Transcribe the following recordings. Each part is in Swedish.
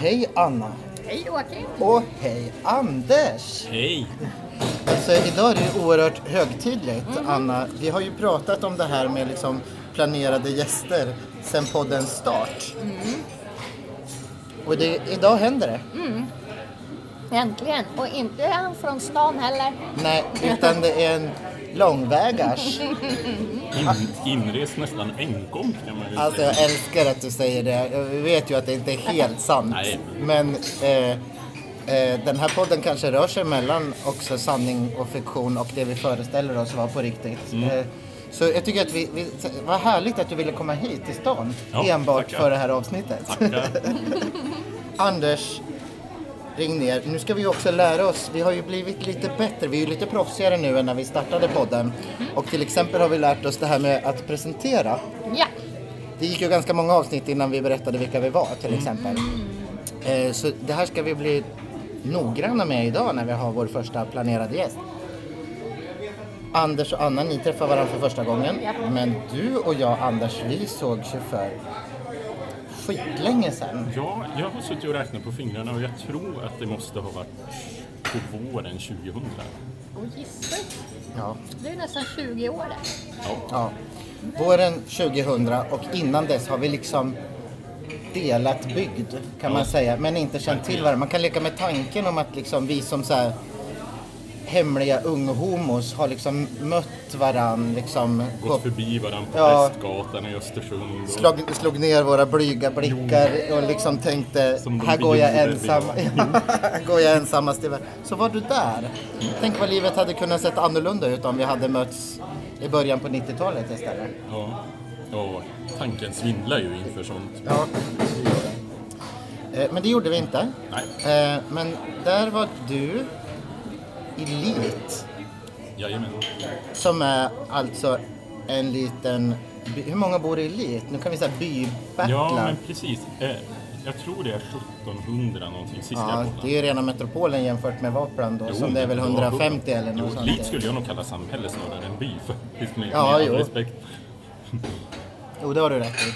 Hej Anna! Hej Joakim! Och hej Anders! Hej! Alltså, idag är det oerhört högtidligt Anna. Vi har ju pratat om det här med liksom planerade gäster sedan poddens start. Och det, idag händer det. Äntligen! Och inte från stan heller. Nej, utan det är en långvägars. In, inrest nästan enkom kan man ju Alltså jag säga. älskar att du säger det. Jag vet ju att det inte är helt sant. Nej. Men eh, eh, den här podden kanske rör sig mellan också sanning och fiktion och det vi föreställer oss vara på riktigt. Mm. Eh, så jag tycker att vi, vi, vad härligt att du ville komma hit till stan Ja, enbart tackar. för det här avsnittet. Anders, ring ner. Nu ska vi också lära oss. Vi har ju blivit lite bättre. Vi är ju lite proffsigare nu än när vi startade podden. Och till exempel har vi lärt oss det här med att presentera. Ja, Det gick ju ganska många avsnitt innan vi berättade vilka vi var till exempel. Eh, Så det här ska vi bli noggranna med idag när vi har vår första planerade gäst. Anders och Anna, ni träffar varandra för första gången. Men du och jag, Anders, vi sågs ju för skitlänge sedan. Ja, jag har suttit och räknat på fingrarna och jag tror att det måste ha varit på våren 2000. och gissar. Ja. Det är nästan 20 år. Ja. ja. Våren 2000 och innan dess har vi liksom delat bygd kan man Ja. säga, men inte känt till varandra. Man kan leka med tanken om att liksom vi som så här hemliga unghomos har liksom mött varann liksom på, Gått förbi varandra på Ja. Prästgatan i Östersund. Och, slog, slog ner våra blyga blickar och liksom tänkte här går jag ensam. här går jag ensammast i världen. Så var du där. Tänk vad livet hade kunnat sett annorlunda ut om vi hade mötts i början på 90-talet istället. ja. Och tanken svindlar ju inför sånt. Ja. Eh, Men det gjorde vi inte. Nej, Eh, Men där var du Elit, jajamän. som är alltså en liten... by- Hur många bor i Elit? Nu kan vi säga bybattlar. Ja, men precis. Eh, jag tror det är 1700 någonting sist jag Ja, kollade. det är ju rena metropolen jämfört med Vaplan då, Jo, som det är väl ja, 150 eller jo, något sånt. Lit där. skulle jag nog kalla samhälle snarare än by faktiskt med, Ja, med all jo. respekt. Jo, det har du rätt i.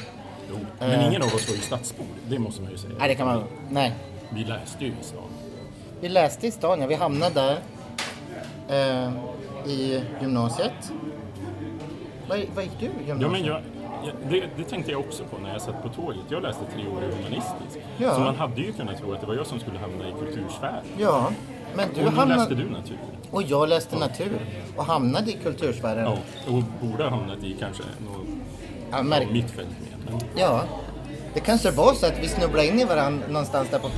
Jo. Men ingen av oss var ju stadsbor, det måste man ju säga. Nej, det kan man... Nej. Vi läste ju i stan. Vi läste i stan, ja. Vi hamnade där eh, i gymnasiet. Vad, vad gick du gymnasiet? Ja, men jag, jag, det, det tänkte jag också på när jag satt på tåget. Jag läste tre år i humanistisk. Ja. Så man hade ju kunnat tro att det var jag som skulle hamna i kultursfär. Ja, men du och hamnade... läste du natur. Och jag läste natur och hamnade i kultursfären. Ja, och borde ha hamnat i kanske något Ja, märk- mitt fält mer. Men, ja. Det kanske var så att vi snubblade in i varandra någonstans där på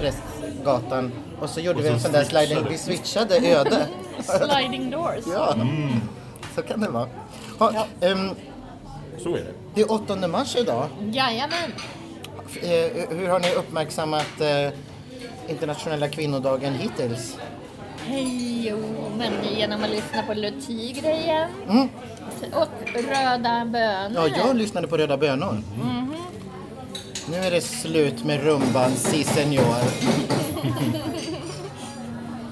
Prästgatan och så gjorde Och vi en så sån där sliding. Vi switchade öde. Sliding doors. ja, så kan det vara. Ha, ehm, så är det. det är 8 mars idag. Jajamän! Eh, hur har ni uppmärksammat eh, internationella kvinnodagen hittills? Hej, jo, men genom att lyssna på Le Tigre igen. Mm. Och Röda bönor. Ja, jag lyssnade på Röda bönor. Nu är det slut med rumban, si senor.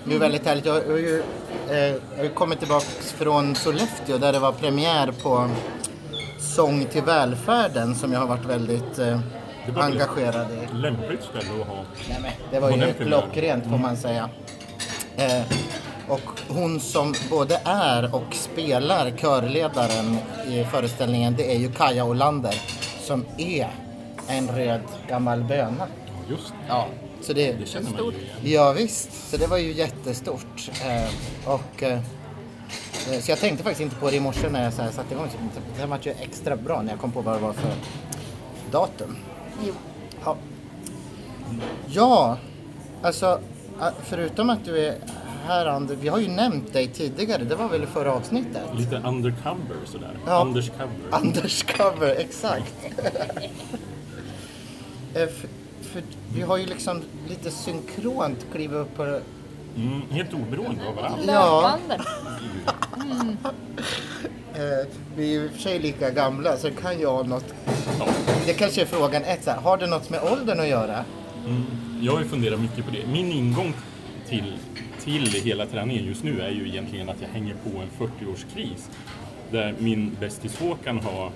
Det är väldigt härligt. Jag har ju eh, jag kommit tillbaka från Sollefteå där det var premiär på Sång till välfärden som jag har varit väldigt eh, engagerad i. Lämpligt ställe att ha. Nej, men det var ju klockrent får man säga. Eh, och hon som både är och spelar körledaren i föreställningen det är ju Kaja Olander som är en röd gammal böna. Just det. Ja, så det, Det känner man ju igen. Ja, visst, så det var ju jättestort. Eh, och, eh, eh, så jag tänkte faktiskt inte på det i morse när jag så här, satte igång. Det var ju extra bra när jag kom på vad det var för datum. Jo. Ja, ja alltså eh, förutom att du är här Ander, vi har ju nämnt dig tidigare, det var väl i förra avsnittet? Lite undercover sådär. Ja. Undercover. Anders cover, exakt. För, vi har ju liksom lite synkront klivit upp på Mm, helt oberoende av varandra. Ja. Löpande. Eh, vi är ju i och för sig lika gamla så det kan ju ha något. Ja. Det kanske är frågan ett, så här, har det något med åldern att göra? Jag har ju funderat mycket på det. Min ingång till, till hela träningen just nu är ju egentligen att jag hänger på en 40-årskris. Där min bästis Håkan har,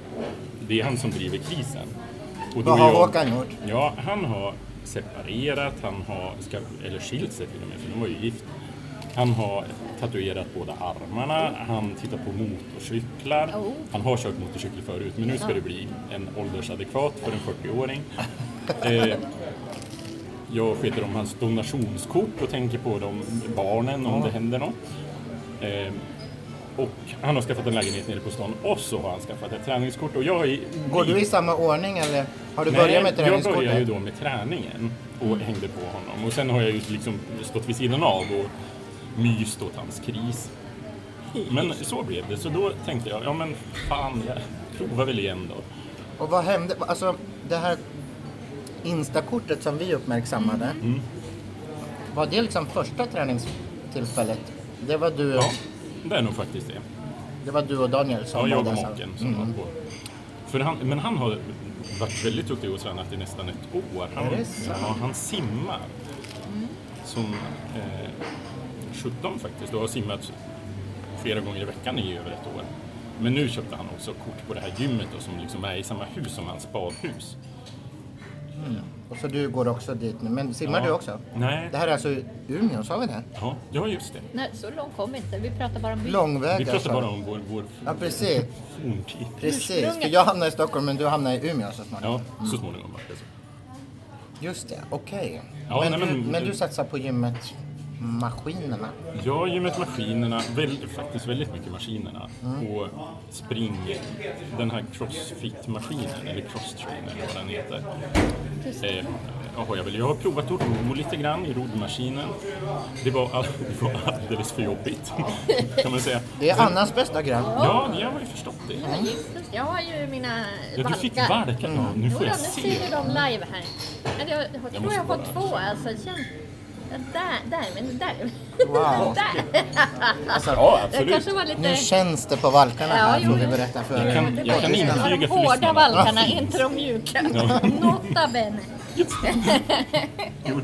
det är han som driver krisen. Och då Vad har jag- Håkan gjort? Ja, han har separerat, han har, ska, eller skilt sig till och med, för de var ju gift. Han har tatuerat båda armarna, han tittar på motorcyklar. Oh. Han har kört motorcykel förut, men nu ska det bli en åldersadekvat för en 40-åring. Eh, jag sköter om hans donationskort och tänker på de barnen om det händer något. Eh, och han har skaffat en lägenhet nere på stan och så har han skaffat ett träningskort. Och jag är Går du i samma ordning eller har du börjat med jag träningskortet? började ju då med träningen och hängde på honom. Och sen har jag ju liksom stått vid sidan av och myst åt hans kris. Men så blev det. Så då tänkte jag, ja men fan, jag provar väl igen då. Och vad hände? Alltså det här Instakortet som vi uppmärksammade. Mm. Var det liksom första träningstillfället? Det var du, Ja, det är nog faktiskt det. det var du och Daniel som Ja, jag var och maken som Mm. var på. För han, men han har varit väldigt duktig och tränat i nästan ett år. Han, ja, han simmar. Som eh, 17 faktiskt och har simmat flera gånger i veckan i över ett år. Men nu köpte han också kort på det här gymmet då, som liksom är i samma hus som hans badhus. Och så du går också dit nu. Men simmar Ja. du också? Nej. Det här är alltså Umeå, sa vi det? Ja, ja just det. Nej, så långt kom vi inte. Vi pratar bara om byn. Långväga. Vi pratar sa bara om vår, vår Ja, precis. forntid. Precis. För jag hamnar i Stockholm men du hamnar i Umeå så småningom. Ja, så småningom var det så. Just det, okej. Ja, men, men- men du satsar på gymmet maskinerna? Jag har gymmet maskinerna, väl, faktiskt väldigt mycket maskinerna. Och spring, den här crossfit-maskinen, eller crosstrainer eller vad den heter. Eh, jag, väl. jag har provat att ro lite grann i roddmaskinen. Det var, all, det var alldeles för jobbigt, kan man säga. Det är Annas bästa grann. Ja, jag har ju förstått det. Det. Jag har ju mina Ja, du fick valkar. valkar, ja, nu får jag nu se. ser du dem live här. Men jag, jag tror jag har fått två. Alltså, känn, där, där, men där. Wow. där. Alltså, Ja, Det absolut. kanske var lite... nu känns det på valkarna Ja, här jo, får vi berätta för Jag kan- er. jag kan Det intyga de för hårda lyssnarna. valkarna, inte de mjuka. Nota bene. Jo,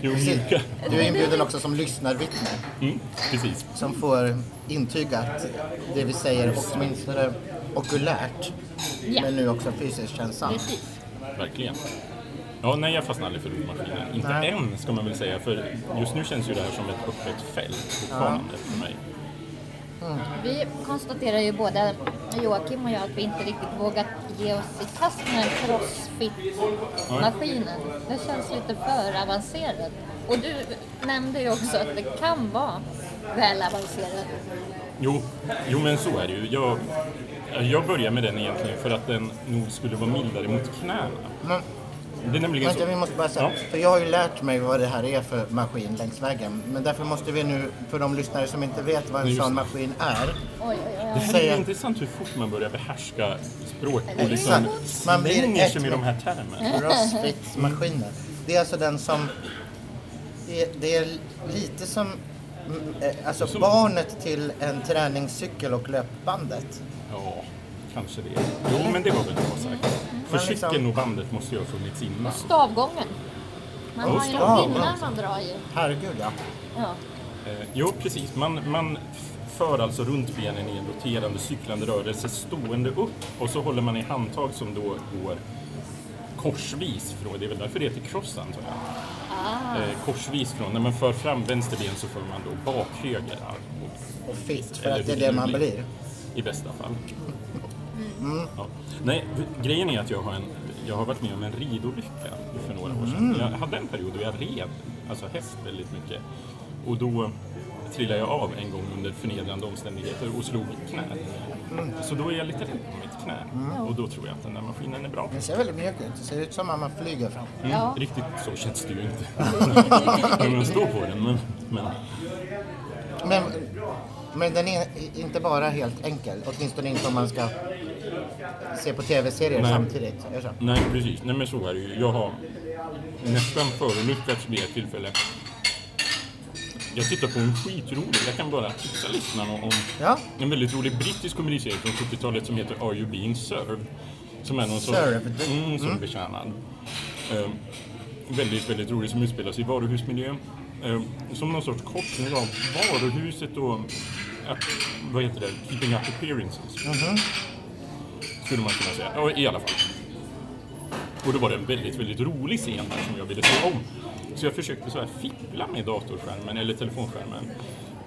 jo, mjuka. Du är inbjuden också som lyssnarvittne Mm, precis. som får intyga att det vi säger åtminstone okulärt Ja. men nu också fysiskt känns sant. Precis. Verkligen. Ja, nej, jag fastnar aldrig för roddmaskinen. Inte Nej. än, ska man väl säga, för just nu känns ju det här som ett öppet fält fortfarande för mig. Vi konstaterar ju både Joakim och jag att vi inte riktigt vågat ge oss i kast med crossfit-maskinen. Det känns lite för avancerat. Och du nämnde ju också att det kan vara väl avancerat. Jo, jo, men så är det ju. Jag, jag börjar med den egentligen för att den nog skulle vara mildare mot knäna. Men, Det är nämligen så. vänta, vi måste bara säga, Ja. för jag har ju lärt mig vad det här är för maskin längs vägen. Men därför måste vi nu, för de lyssnare som inte vet vad en sån det. maskin är. Oj, oj, Det oj. här är intressant hur fort man börjar behärska språk och liksom Man blir sig med med- de här termerna. Crossfit-maskiner. Det är alltså den som... Det är, det är lite som... mm, eh, Alltså Som- barnet till en träningscykel och löpbandet. Ja, kanske det. Jo, men det var väl bra sagt. För Men liksom- cykeln och bandet måste ju ha funnits innan. Stavgången. Man Ja, har ju stavgång. pinnar man drar i. Herregud ja. Ja. Eh, jo, precis. Man, man för alltså runt benen i en roterande cyklande rörelse stående upp och så håller man i handtag som då går korsvis från, det är väl därför det heter cross antar jag. Ah. Eh, korsvis från, när man för fram vänster ben så för man då bak höger arm. Och fit, för att det är det man blir. I bästa fall. Mm. Ja. Nej, grejen är att jag har, en, jag har varit med om en ridolycka för några år Mm. sedan. Jag hade en period då jag red, alltså häst väldigt mycket. Och då trillade jag av en gång under förnedrande omständigheter och slog knät. Mm. Så då är jag lite rädd på mitt knä. Och då tror jag att den där maskinen är bra. Det ser väldigt mjuk ut. Det ser ut som att man flyger fram. Mm, Ja. Riktigt så känns det ju inte när man står på den. Men, men Men, men den är inte bara helt enkel. Åtminstone inte om man ska se på tv-serier Nej. samtidigt. Är det så? Nej, precis. Nej, men så är det ju. Jag har nästan förolyckats vid ett tillfälle. Jag tittar på en skitrolig, jag kan bara tipsa lyssnarna om Ja. en väldigt rolig brittisk komediserie från 70-talet som heter Are You Being Served? Som är någon Served? sorts... Mm, som betjänad. Ehm, väldigt, väldigt rolig som utspelas i varuhusmiljö. Ehm, som någon sorts korsning av varuhuset och... Att, vad heter det? Keeping up appearances. Skulle man kunna säga. Ja, i alla fall. Och då var det en väldigt, väldigt rolig scen där som jag ville se om. Så jag försökte så här fippla med datorskärmen eller telefonskärmen.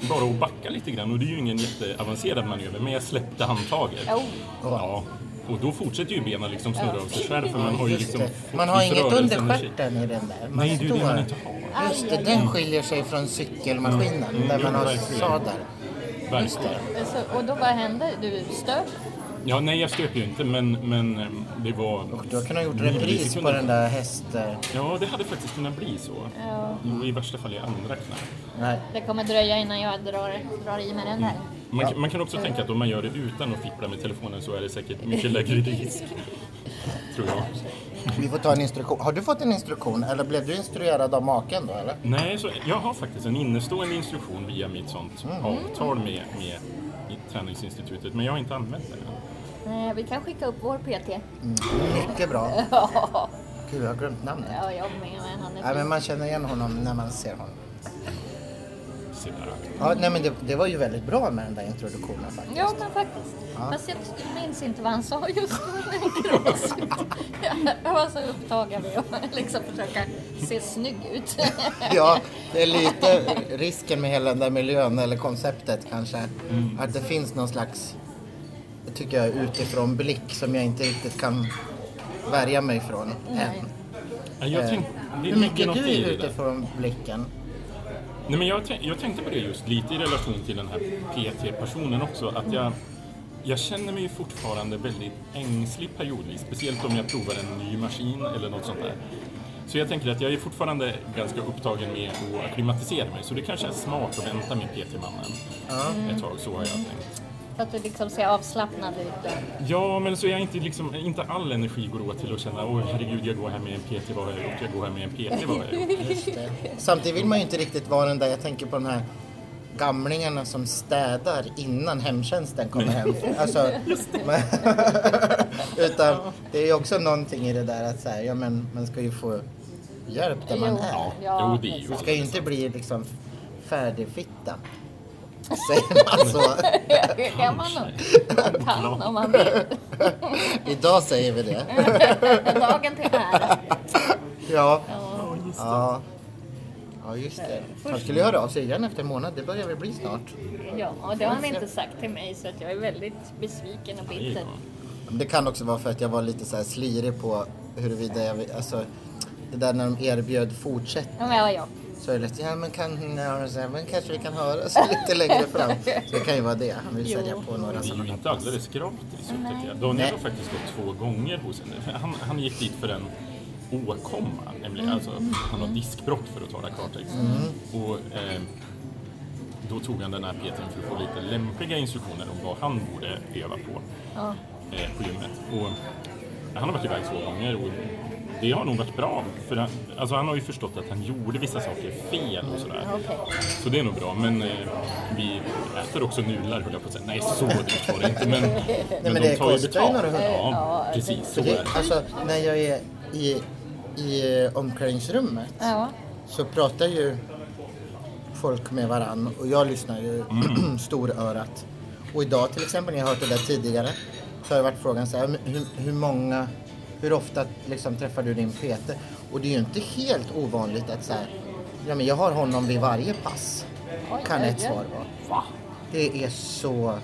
Bara att backa lite grann och det är ju ingen jätteavancerad manöver men jag släppte handtaget. Jo. Ja. Och då fortsätter ju benen liksom snurra av sig själv för man har ju liksom Man har inget under stjärten i den där. Man Nej, det är det man inte har. Just det, den skiljer sig från cykelmaskinen Mm. där man har sadel. Verkligen. Så, och då vad hände? Du stöp? Ja, nej jag stöp ju inte men, men eh, det var... Och du har kunnat gjort repris på den där häst... eh, Ja, det hade faktiskt kunnat bli så. Ja. I värsta fall i andra knä. Nej. Det kommer dröja innan jag drar, drar i mig den där. Man, kan- man kan också tänka att om man gör det utan att fippla med telefonen så är det säkert mycket lägre risk. Tror jag. Vi får ta en instruktion. Har du fått en instruktion eller blev du instruerad av maken då eller? Nej, så jag har faktiskt en innestående instruktion via mitt sånt Mm. avtal med, med träningsinstitutet, men jag har inte använt den än. Eh, Vi kan skicka upp vår PT. Mycket bra. Ja, Gud, jag har glömt namnet. jag med. Han är Nej, men man känner igen honom när man ser honom. Se där. Ja, nej, men det, det var ju väldigt bra med den där introduktionen faktiskt. Ja, men faktiskt. Fast jag minns inte vad han sa just. Crossfit. Jag var så upptagen med att liksom försöka se snygg ut. Ja, det är lite risken med hela den där miljön eller konceptet kanske. Att det finns någon slags, tycker jag, utifrån blick som jag inte riktigt kan värja mig från än. Ja, Jag tänk, det Hur mycket du är utifrån blicken? Nej, men jag, jag tänkte på det just lite i relation till den här PT-personen också. Att jag, jag känner mig fortfarande väldigt ängslig periodvis. Speciellt om jag provar en ny maskin eller något sånt där. Så jag tänker att jag är fortfarande ganska upptagen med att akklimatisera mig. Så det kanske är smart att vänta med PT-mannen ett tag. Så har jag tänkt. Så att du liksom ser avslappnad ut. Ja, men så jag inte liksom, inte all energi går åt till att känna åh herregud, jag går här med en PT, vad har jag gjort? Jag går här med en PT, vad har jag gjort? Samtidigt vill man ju inte riktigt vara den där, jag tänker på de här gamlingarna som städar innan hemtjänsten kommer hem. Alltså, men, utan det är ju också någonting i det där att så här, ja, men man ska ju få hjälp där man är. Ja, jo, det är ju Man ska ju inte bli liksom färdigfitta. Säger man så? Det kan man nog. Kan om man vill. Idag säger vi det. Dagen till ära. Ja. Ja. Ja. Ja, just det. Han skulle höra av sig igen efter en månad. Det börjar väl bli snart. Ja, och det har han inte sagt till mig så att jag är väldigt besviken och bitter. Det kan också vara för att jag var lite så här slirig på huruvida jag alltså det där när de erbjöd fortsätt Ja, men ja, ja. Så är det lite, ja men, kan, ja, men kanske vi kan höras lite längre fram. Så det kan ju vara det. Han vill sälja på några Det är ju sådana. inte alldeles gratis tycker jag. Daniel Nej. har faktiskt gått två gånger hos henne. Han, han gick dit för en åkomma, nämligen. Alltså, han har diskbrott för att tala klartext. Och, eh, då tog han den här PTn för att få lite lämpliga instruktioner om vad han borde öva på Ja. eh, på gymmet. Och han har varit iväg två gånger och det har nog varit bra. För han, alltså han har ju förstått att han gjorde vissa saker fel och sådär. Okej. Så det är nog bra. Men eh, vi äter också nudlar höll jag på att säga. Nej, så dyrt var det inte. Men, men, men de det tar ju betalt. Ja, Ja, precis. Så är det, alltså när jag är i, i eh, omklädningsrummet Ja. så pratar ju folk med varann och jag lyssnar ju storörat. Och idag till exempel, när jag har hört det där tidigare, så har det varit frågan så här, hur, hur många, hur ofta liksom träffar du din PT? Och det är ju inte helt ovanligt att så här, ja men jag har honom vid varje pass. Oj, Kan ett svar vara. Det är så...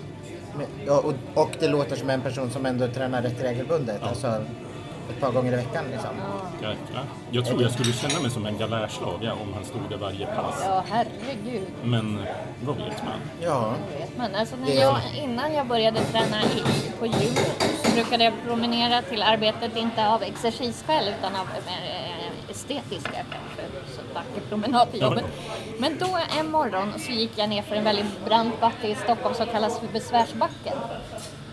Ja, och, och det låter som en person som ändå tränar rätt regelbundet. Alltså ett par gånger i veckan liksom. Jäklar. Jag tror jag skulle känna mig som en galärslav ja, om han stod där varje pass. Ja, herregud. Men vad vet man? Ja. Det vet man. Alltså när jag, innan jag började träna i, på gym så brukade jag promenera till arbetet, inte av exercisskäl utan av eh, estetiska kanske. Så vacker promenad till Ja, men- jobbet. Men då en morgon så gick jag ner för en väldigt brant backe i Stockholm som kallas för Besvärsbacken.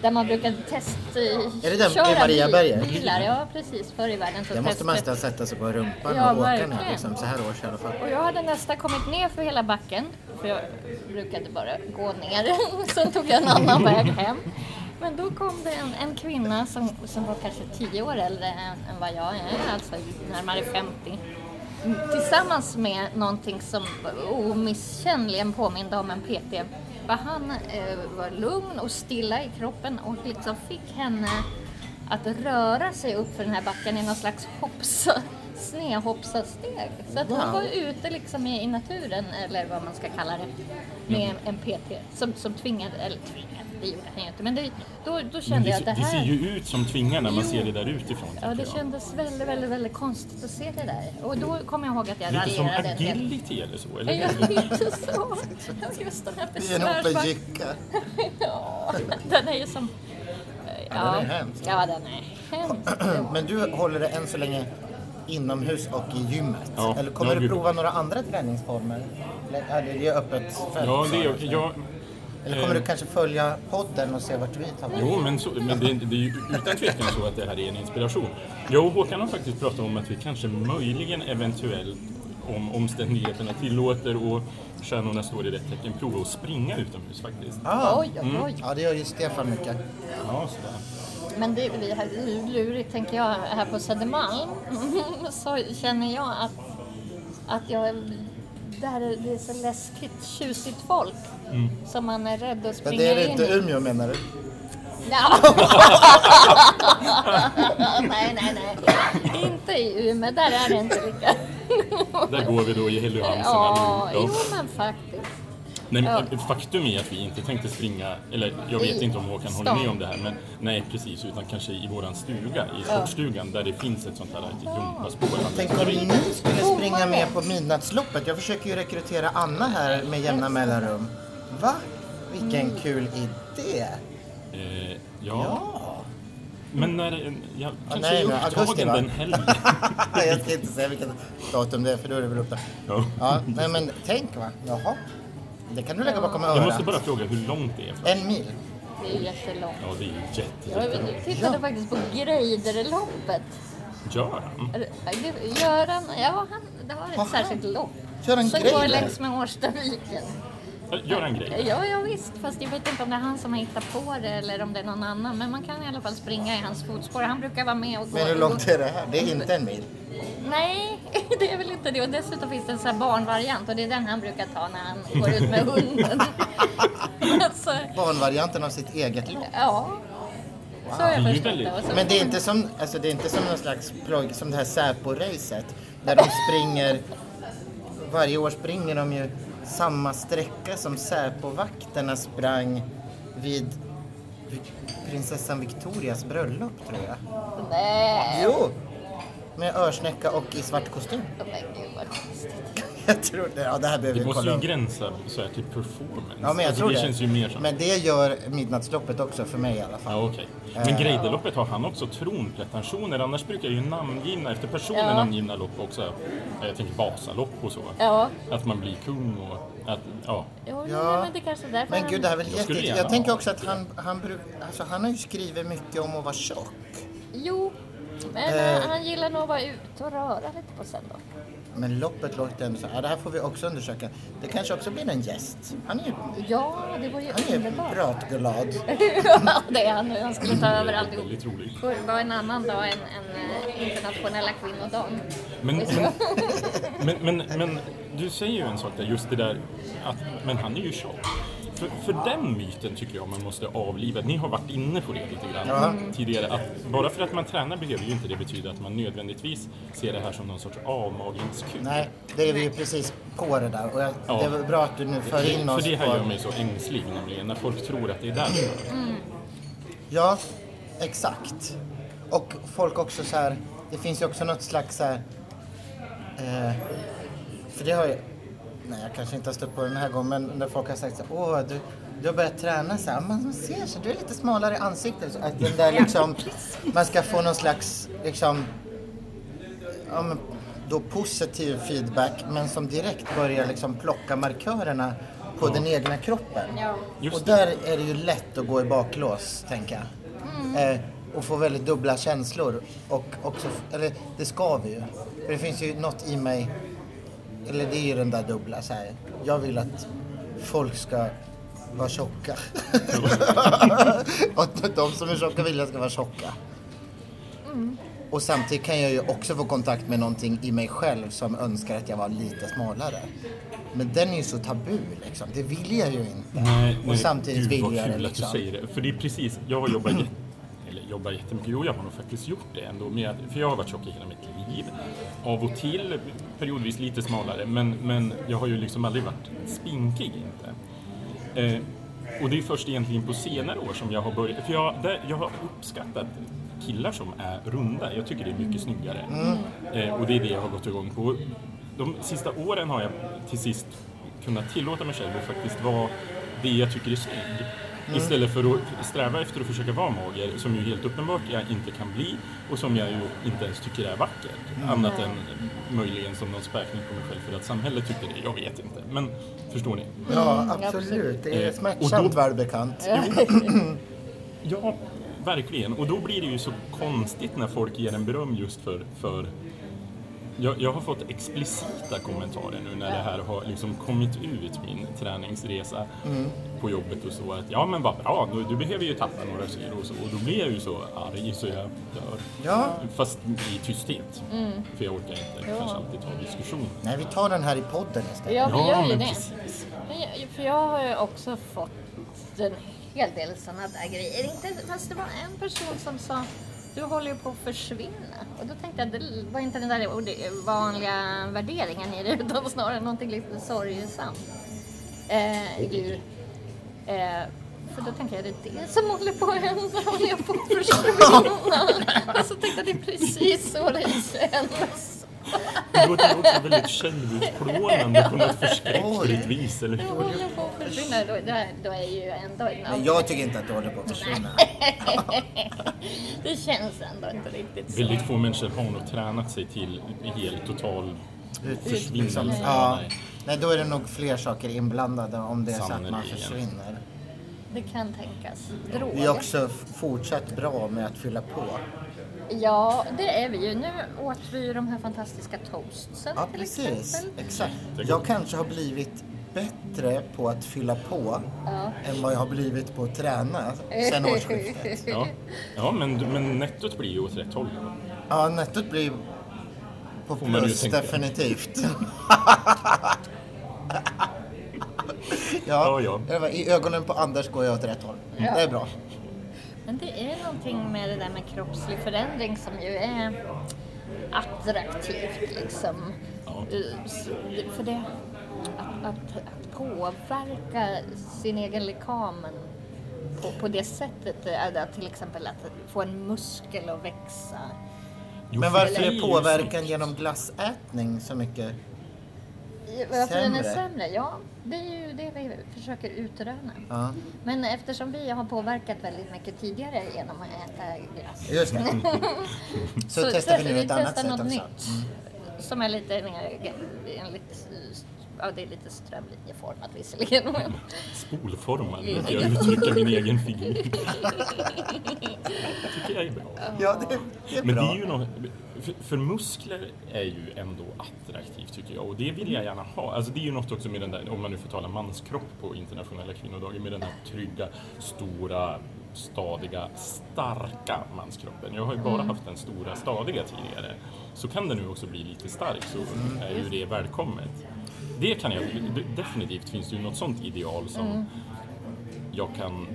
Där man brukar testa Är det den i Mariaberget? bilar. Ja, precis. Förr i världen så Det måste man nästan sätta sig på rumpan Ja, och åka ner verkligen. liksom, så här års i alla fall. Och jag hade nästan kommit ner för hela backen, för jag brukade bara gå ner. Sen tog jag en annan väg hem. Men då kom det en, en kvinna som, som var kanske tio år äldre än, än vad jag är, alltså närmare 50. Tillsammans med någonting som omisskännligen påminde om en PT. För han eh, var lugn och stilla i kroppen och liksom fick henne att röra sig upp för den här backen i någon slags hoppsa, snedhoppsasteg. Så att han Wow. var ute liksom i, i naturen, eller vad man ska kalla det, med en PT som, som tvingade, eller tvingade, det gjorde han ju inte. Men det, då, då Men kände det, jag att det det ser här... ju ut som tvingar när man Jo. ser det där utifrån. Ja, det jag. kändes väldigt, väldigt, väldigt konstigt att se det där. Och då kom jag ihåg att jag Lite som raljerade en del. agility eller så, eller Ja, lite så. Just den här Det är en open besvärsbacken. jycka. Ja, den är ju som... Ja, den är hemsk. Ja, den är hemsk. Men du håller det än så länge inomhus och i gymmet? Ja, Eller kommer du prova några andra träningsformer? Eller är det öppet fält? Ja, det är, jag, Eller kommer du kanske följa podden och se vart vi tar vägen? Jo, men, så, men det, det är ju utan tvekan så att det här är en inspiration. Jag och Håkan har faktiskt pratat om att vi kanske möjligen eventuellt, om omständigheterna tillåter och stjärnorna står i rätt tecken, prova att springa utomhus faktiskt. Ah, Oj, oj, oj. Ja, det gör ju Stefan mycket. Ja, sådär. Men det är här lurigt, tänker jag, här på Södermalm. Så känner jag att, att jag... Där är det är så läskigt, tjusigt folk. Som man är rädd att Men springa det är det in inte i. Umeå menar du? Nej, nej, nej. Inte i Umeå, där är det inte lika. Där går vi då i Hellyhansen Ja, jo men faktiskt. Nej, Ja. men Faktum är att vi inte tänkte springa, eller jag vet I inte om Håkan håller med om det här, men nej precis, utan kanske i våran stuga, i sportstugan, där det finns ett sånt här gympaspår. Tänk om ni skulle springa med på midnattsloppet. Jag försöker ju rekrytera Anna här med jämna mellanrum. Va? Vilken kul idé! Eh, ja. Ja! men när, ja, kanske nej, är upptagen den helgen. jag ska inte säga vilket datum det är för då är det väl upptaget. Ja. Ja, nej men tänk va. Jaha. Det kan du lägga bakom Jag måste örat. bara fråga hur långt det är. En mil. Det är jättelångt. Ja, det är ju jätte, Jag jättelångt. tittade faktiskt på Greiderloppet. Gör han? Det- Göran, ja han, det har ett Aha. särskilt lopp. Göran Som går längs med Årstaviken. Gör han grejer? Ja, ja visst, fast jag vet inte om det är han som har hittat på det eller om det är någon annan. Men man kan i alla fall springa i hans fotspår. Han brukar vara med och gå. Men hur långt är det här? Det är inte en mil. Nej, det är väl inte det. Och dessutom finns det en sån här barnvariant och det är den han brukar ta när han går ut med hunden. alltså, Barnvarianten av sitt eget lopp. ja. Så Det är jag förstått det. Så Men det är inte som, alltså det är inte som någon slags ploj, som det här Säpo-racet. Där de springer, varje år springer de ju samma sträcka som Säpo-vakterna sprang vid prinsessan Victorias bröllop tror jag. Nej. Jo! Med örsnäcka och i svart kostym. Men gud vad konstigt. Jag tror det. Ja, det här behöver Det vi måste kolla ju upp. gränsa så här till performance. Ja, men jag alltså, tror det det. känns ju mer som... Men det gör Midnattsloppet också för mig i alla fall. Ja, okej. Men Greiderloppet har han också tronpretensioner? Annars brukar ju namngivna, efter personer Ja. namngivna lopp också, eh, jag tänker Vasalopp och så. Ja. Att man blir kung och att, ja. Jo, Ja. men det kanske är därför Men han- gud, det här är väl Jag jätte... gärna Jag tänker också att han, han, bruk... alltså, han har ju skrivit mycket om att vara tjock. Jo, men Eh. eh, han gillar nog att vara ute och röra lite på sig då. Men loppet låter ändå så här, ja, det här får vi också undersöka. Det kanske också blir en gäst. Han är ju, Ja, det var ju han är ju underbart. pratglad. Ja, det är han. Han skulle ta över alltihop. Väldigt roligt. Det var en annan dag än, än eh, internationella kvinnodagen. Men, men, men, men, men du säger ju en sak där, just det där att, men han är ju tjock. För, för den myten tycker jag man måste avliva. Ni har varit inne på det lite grann Ja. tidigare. Att bara för att man tränar behöver ju inte det betyda att man nödvändigtvis ser det här som någon sorts avmagringskur. Nej, det är vi ju precis på det där. Och jag, Ja. det är bra att du nu för in oss För det här på... gör mig så ängslig nämligen, när folk tror att det är därför. Ja, exakt. Och folk också så här, det finns ju också något slags så här, eh, för det har ju, nej jag kanske inte har stött på den här gången, men när folk har sagt så åh du, du har börjat träna så här, man ser så, du är lite smalare i ansiktet. Så att den där liksom, man ska få någon slags, liksom, ja men då positiv feedback, men som direkt börjar liksom plocka markörerna på den egna kroppen. Ja. Och där är det ju lätt att gå i baklås, tänker jag. Eh, och få väldigt dubbla känslor. Och också, eller det ska vi ju. För det finns ju något i mig, eller det är ju den där dubbla så här. Jag vill att folk ska vara tjocka. och att de som är tjocka vill jag ska vara tjocka. Och samtidigt kan jag ju också få kontakt med någonting i mig själv som önskar att jag var lite smalare. Men den är ju så tabu liksom. Det vill jag ju inte. Nej, och nej, samtidigt gud, vill vad jag kul det att du liksom. säger det. För det är precis, jag har jobbat, jobbar jättemycket. Jo, jag har nog faktiskt gjort det ändå. Med, för jag har varit tjock i hela mitt liv. Av och till, periodvis lite smalare, men, men jag har ju liksom aldrig varit spinkig inte. Eh, och det är först egentligen på senare år som jag har börjat, för jag, där, jag har uppskattat killar som är runda. Jag tycker det är mycket snyggare. Eh, och det är det jag har gått igång på. De sista åren har jag till sist kunnat tillåta mig själv att faktiskt vara det jag tycker är snygg. Istället för att sträva efter att försöka vara mager, som ju helt uppenbart jag inte kan bli och som jag ju inte ens tycker är vackert. Annat än möjligen som någon späkning på mig själv för att samhället tycker det. Jag vet inte. Men förstår ni? Ja, Mm, absolut. absolut. Det är Eh, smärtsamt då- välbekant. Ja, verkligen. Och då blir det ju så konstigt när folk ger en beröm just för... för jag, jag har fått explicita kommentarer nu när det här har liksom kommit ut, min träningsresa på jobbet och så. Att ja, men vad bra, du, du behöver ju tappa några kilo och så. Och då blir jag ju så arg så jag dör. Ja, Fast i tysthet. För jag orkar inte Ja. kanske alltid ta diskussion. nej, vi tar den här i podden istället. Ja, vi gör ju det. precis. För jag har ju också fått en hel del sådana där grejer. Inte, fast det var en person som sa du håller ju på att försvinna. Och då tänkte jag, det var inte den där vanliga värderingen i det utan snarare någonting lite sorgesamt. Eh, ur, eh, för då tänkte jag, det är det som håller på att hända, håller jag på att försvinna? Och så tänkte jag, det är precis så det känns. Det låter också väldigt självutplånande på något förskräckligt vis, eller Jag hur? håller på att försvinna, då, då, då är ju ändå... Men jag tycker inte att du håller på att försvinna. Det känns ändå inte riktigt så. Väldigt få människor har nog tränat sig till helt total försvinnelse. Ja, nej, då är det nog fler saker inblandade om det är så att man Sannerligen. Det försvinner. kan tänkas. Vi är Droger. också fortsatt bra med att fylla på. Ja, det är vi ju. Nu åt vi ju de här fantastiska toastsen Ja, till precis. exempel. Exakt. Jag kanske har blivit bättre på att fylla på Ja. än vad jag har blivit på att träna sen årsskiftet. Ja, ja men, men nettot blir ju åt rätt håll. Ja, nettot blir på man ju plus tänka. definitivt. Ja, ja, ja. det var- I ögonen på Anders går jag åt rätt håll. Ja. Det är bra. Men det är någonting med det där med kroppslig förändring som ju är attraktivt liksom. Ja. Eh, För det, att, att, att påverka sin egen lekamen på, på det sättet, att till exempel att få en muskel att växa. Men för varför är påverkan genom glassätning så mycket? Varför den är Sämre? Ja, det är ju det vi försöker utröna. Ja, Men eftersom vi har påverkat väldigt mycket tidigare genom att äta glass. just det. Så, testar vi nu ett annat testar sätt något också. nytt. Som är lite mer, enligt, ja det är lite strömlinjeformat visserligen. Nu ska jag uttrycka min egen figur. tycker jag är bra. Ja, det, det är Men det bra. är ju något, för, för muskler är ju ändå attraktivt tycker jag och det vill jag gärna ha. Alltså det är ju något också med den där, om man nu får tala manskropp på internationella kvinnodagen, med den här trygga, stora, stadiga, starka manskroppen. Jag har ju bara haft den stora, stadiga tidigare. Så kan den nu också bli lite stark så är ju det välkommet. Det kan jag, definitivt finns det ju något sånt ideal som jag kan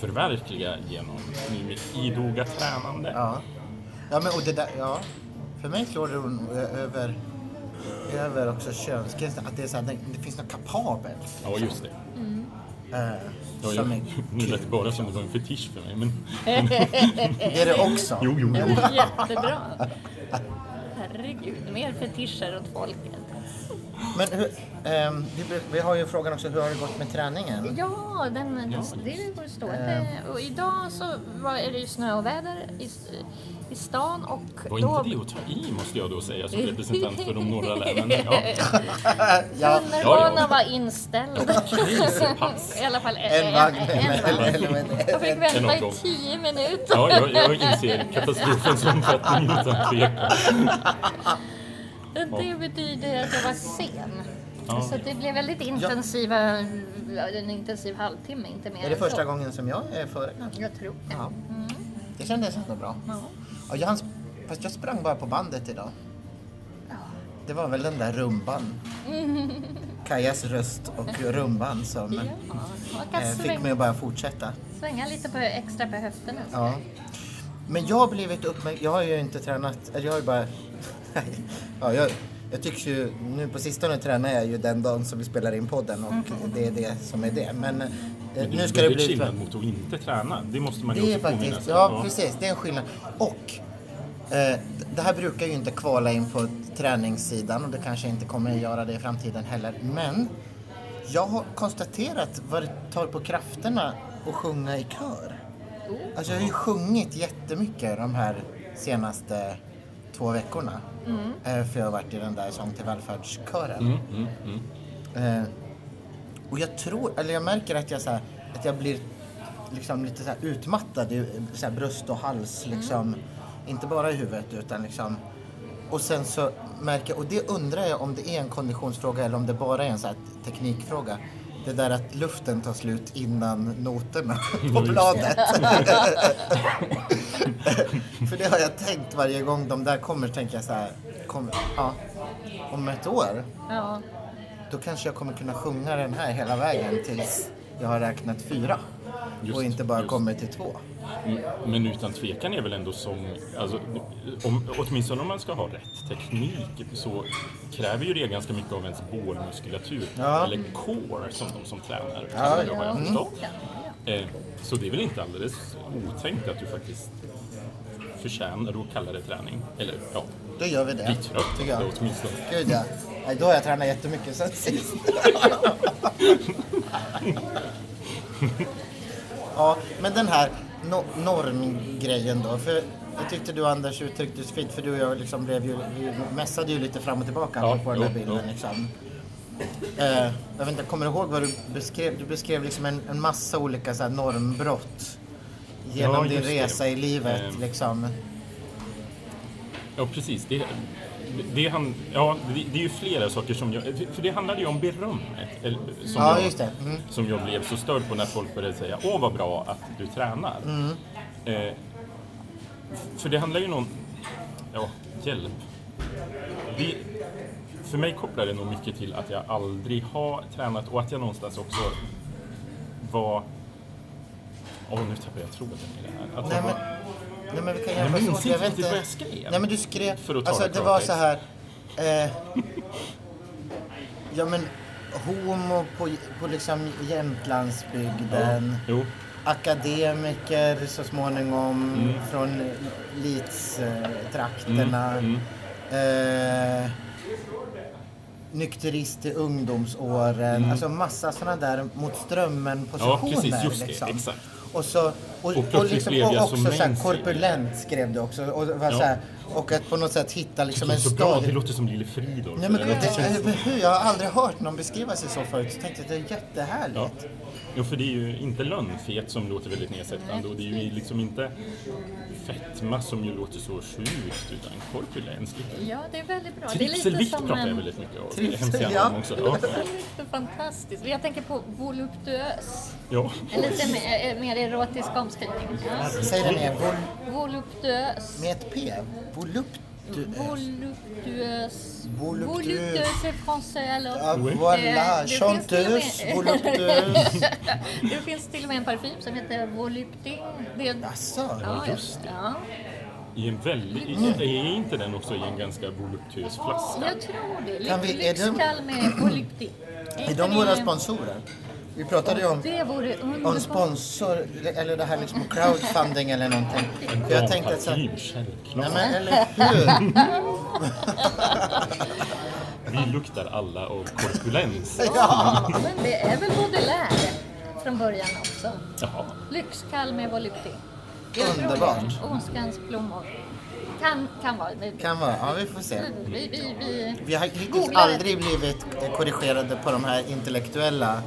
förverkliga genom mitt idoga tränande. Ja. Ja, men och det där, ja. För mig slår det nog över, över också könsgränsen. Att det, är så här, det, det finns något kapabelt. Ja, just det. Eh, Ja, som jag, är nu lät bara som det var en fetisch för mig, men Det är det också. jo, jo, jo. Jättebra. Herregud, mer fetischer åt folket. Men hur, ehm, vi, vi har ju frågan också, hur har det gått med träningen? Ja, den, det, det går stå. Det, och idag så var, är det ju snö och väder i, stan och Var då... inte det att ta i, måste jag då säga som representant för de norra länen. Ja, Ja, Tunnelbanan Ja, ja. var inställd. I alla fall en vagn. En, vagn. Jag fick vänta i tio minuter. ja jag, jag inser katastrofens omfattning utan tvekan. Det betyder att jag var sen. Ja. Så det blev väldigt intensiva, en intensiv halvtimme, inte mer Är det första så. gången som jag är före? Jag tror det. Ja. Det kändes ändå bra. Ja. Och jag, fast jag sprang bara på bandet idag. Det var väl den där rumban. Kajas röst och rumban som Ja, eh, fick mig att bara fortsätta. svänga lite på, extra på höfterna. Ja. Men jag har blivit uppmärksam, jag har ju inte tränat, jag har ju bara... ja, jag, jag tycks ju, nu på sistone tränar jag ju den dagen som vi spelar in podden och det är det som är det. Men, Men det nu ska det bli... skillnad mot att inte träna. Det måste man ju Det också påminna faktiskt, sig. ja precis, det är en skillnad. Och eh, det här brukar ju inte kvala in på träningssidan och det kanske inte kommer att göra det i framtiden heller. Men jag har konstaterat vad det tar på krafterna att sjunga i kör. Alltså jag har ju sjungit jättemycket de här senaste två veckorna. Eh, för jag har varit i den där Sång till välfärdskören. Mm, mm, mm. Eh, och jag tror, eller jag märker att jag, så här, att jag blir liksom lite så utmattad i så bröst och hals. Liksom. Inte bara i huvudet utan liksom. Och sen så märker jag, och det undrar jag om det är en konditionsfråga eller om det bara är en så teknikfråga. Det där att luften tar slut innan noterna på bladet. För det har jag tänkt varje gång de där kommer, tänker jag så här, kommer, ja, om ett år Ja. Då kanske jag kommer kunna sjunga den här hela vägen tills jag har räknat fyra. Just, och inte bara just. kommer till två. Mm, Men utan tvekan är väl ändå sång, alltså, om, åtminstone om man ska ha rätt teknik så kräver ju det ganska mycket av ens bålmuskulatur. Ja. Eller core som de som tränar. Ja, det, har jag Mm. förstått. Ja. Eh, så det är väl inte alldeles otänkt att du faktiskt förtjänar att kalla det träning. Eller ja, Då gör vi det. lite trött åtminstone. Gud ja. Nej, då har jag tränat jättemycket sen sist. ja, men den här no normgrejen då. För jag tyckte du Anders uttryckte det så fint för du och jag liksom blev ju, vi mässade ju lite fram och tillbaka Ja, på den här bilden jo. liksom. Eh, jag vet inte, kommer du ihåg vad du beskrev? Du beskrev liksom en, en massa olika så här, normbrott genom Ja, din just det. resa i livet Eh. liksom. Ja, precis. Det, det, han, ja, det, det är ju flera saker som jag... För det handlade ju om berömmet. eller, Som, Ja, jag. Mm. som jag blev så störd på när folk började säga Åh, vad bra att du tränar. Mm. Eh, för det handlar ju om... Ja, hjälp. Det, för mig kopplar det nog mycket till att jag aldrig har tränat och att jag någonstans också var... Åh, nu tappar jag tråden i det här. Att Nej jag var, nej, men vi kan hjälpas minns åt. inte Jag riktigt vad jag skrev. Nej men du skrev, För att ta alltså det det var så här. Eh, ja men homo på, på liksom Jämtlandsbygden. jo. Akademiker så småningom Mm. från Leeds-trakterna. Mm, Eh, nykterist i ungdomsåren. Alltså massa sådana där mot strömmen-positioner. Mm. Ja, precis, just det, liksom. exakt. Och, så, och, Och och, liksom, och också så här, korpulent skrev du också. Och, det var Ja. så här, och att på något sätt hitta liksom Det en så bra, det stad. låter som Lille Fridolf. Nej, men, det, sånt. det, hur? Jag har aldrig hört någon beskriva sig så förut. Så tänkte jag det är jättehärligt. Ja. Jo, för det är ju inte lönnfet som låter väldigt nedsättande och det är ju liksom inte fetma som ju låter så sjukt utan korpulens. ja, det är väldigt bra. Det Trivselvikt pratar jag väldigt mycket om. Trivsel, ja. om också. Ja. Det är lite fantastiskt. Jag tänker på voluptuös. ja. En lite mer, mer erotisk omskrivning. Säg den igen. Vol, Voluptuös. med ett P. Volupt. Voluptuös. Voluptuös. Voluptuös är français eller? Ja, Oui. voilà. Det finns Chanteuse. till och med- Voluptuös. Det finns till och med en parfym som heter. Det är... Jaså? Ja, just det. Ja. I en väldigt, är inte den också i en ganska voluptuös flaska? Jag tror det. Kan vi- är med Volupting. Är de våra sponsorer? Vi pratade ju om, om sponsor, eller det här liksom crowdfunding eller någonting. En För jag tänkte att så, nej men eller hur? Vi luktar alla av korpulens. Men det är väl Baudelaire från början också. Jaha. Lyxkall med tror Underbart. Ondskans blommor. Kan, kan vara. Vi, Kan vara, ja vi får se. vi, vi, vi, Vi har hittills aldrig blivit korrigerade på de här intellektuella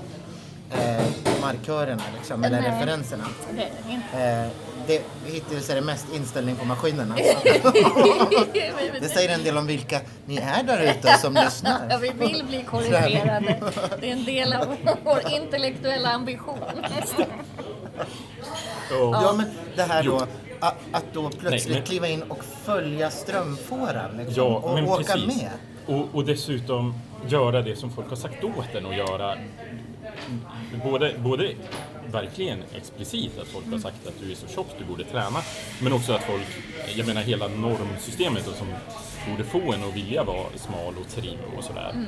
eh, markörerna liksom, eller Nej. referenserna. det är det inte. Eh, det, hittills är det mest inställning på maskinerna. Det säger en del om vilka ni är där ute som Ja, lyssnar. vi vill bli korrigerade. Det är en del av vår intellektuella ambition. Ja men det här då, att, att då plötsligt Nej, men- kliva in och följa strömfåran liksom, Ja, och åka precis. med. Och, och dessutom göra det som folk har sagt åt en att göra både, både verkligen explicit att folk har sagt att du är så tjock, du borde träna. Men också att folk, jag menar hela normsystemet som borde få en att vilja vara smal och trim och sådär.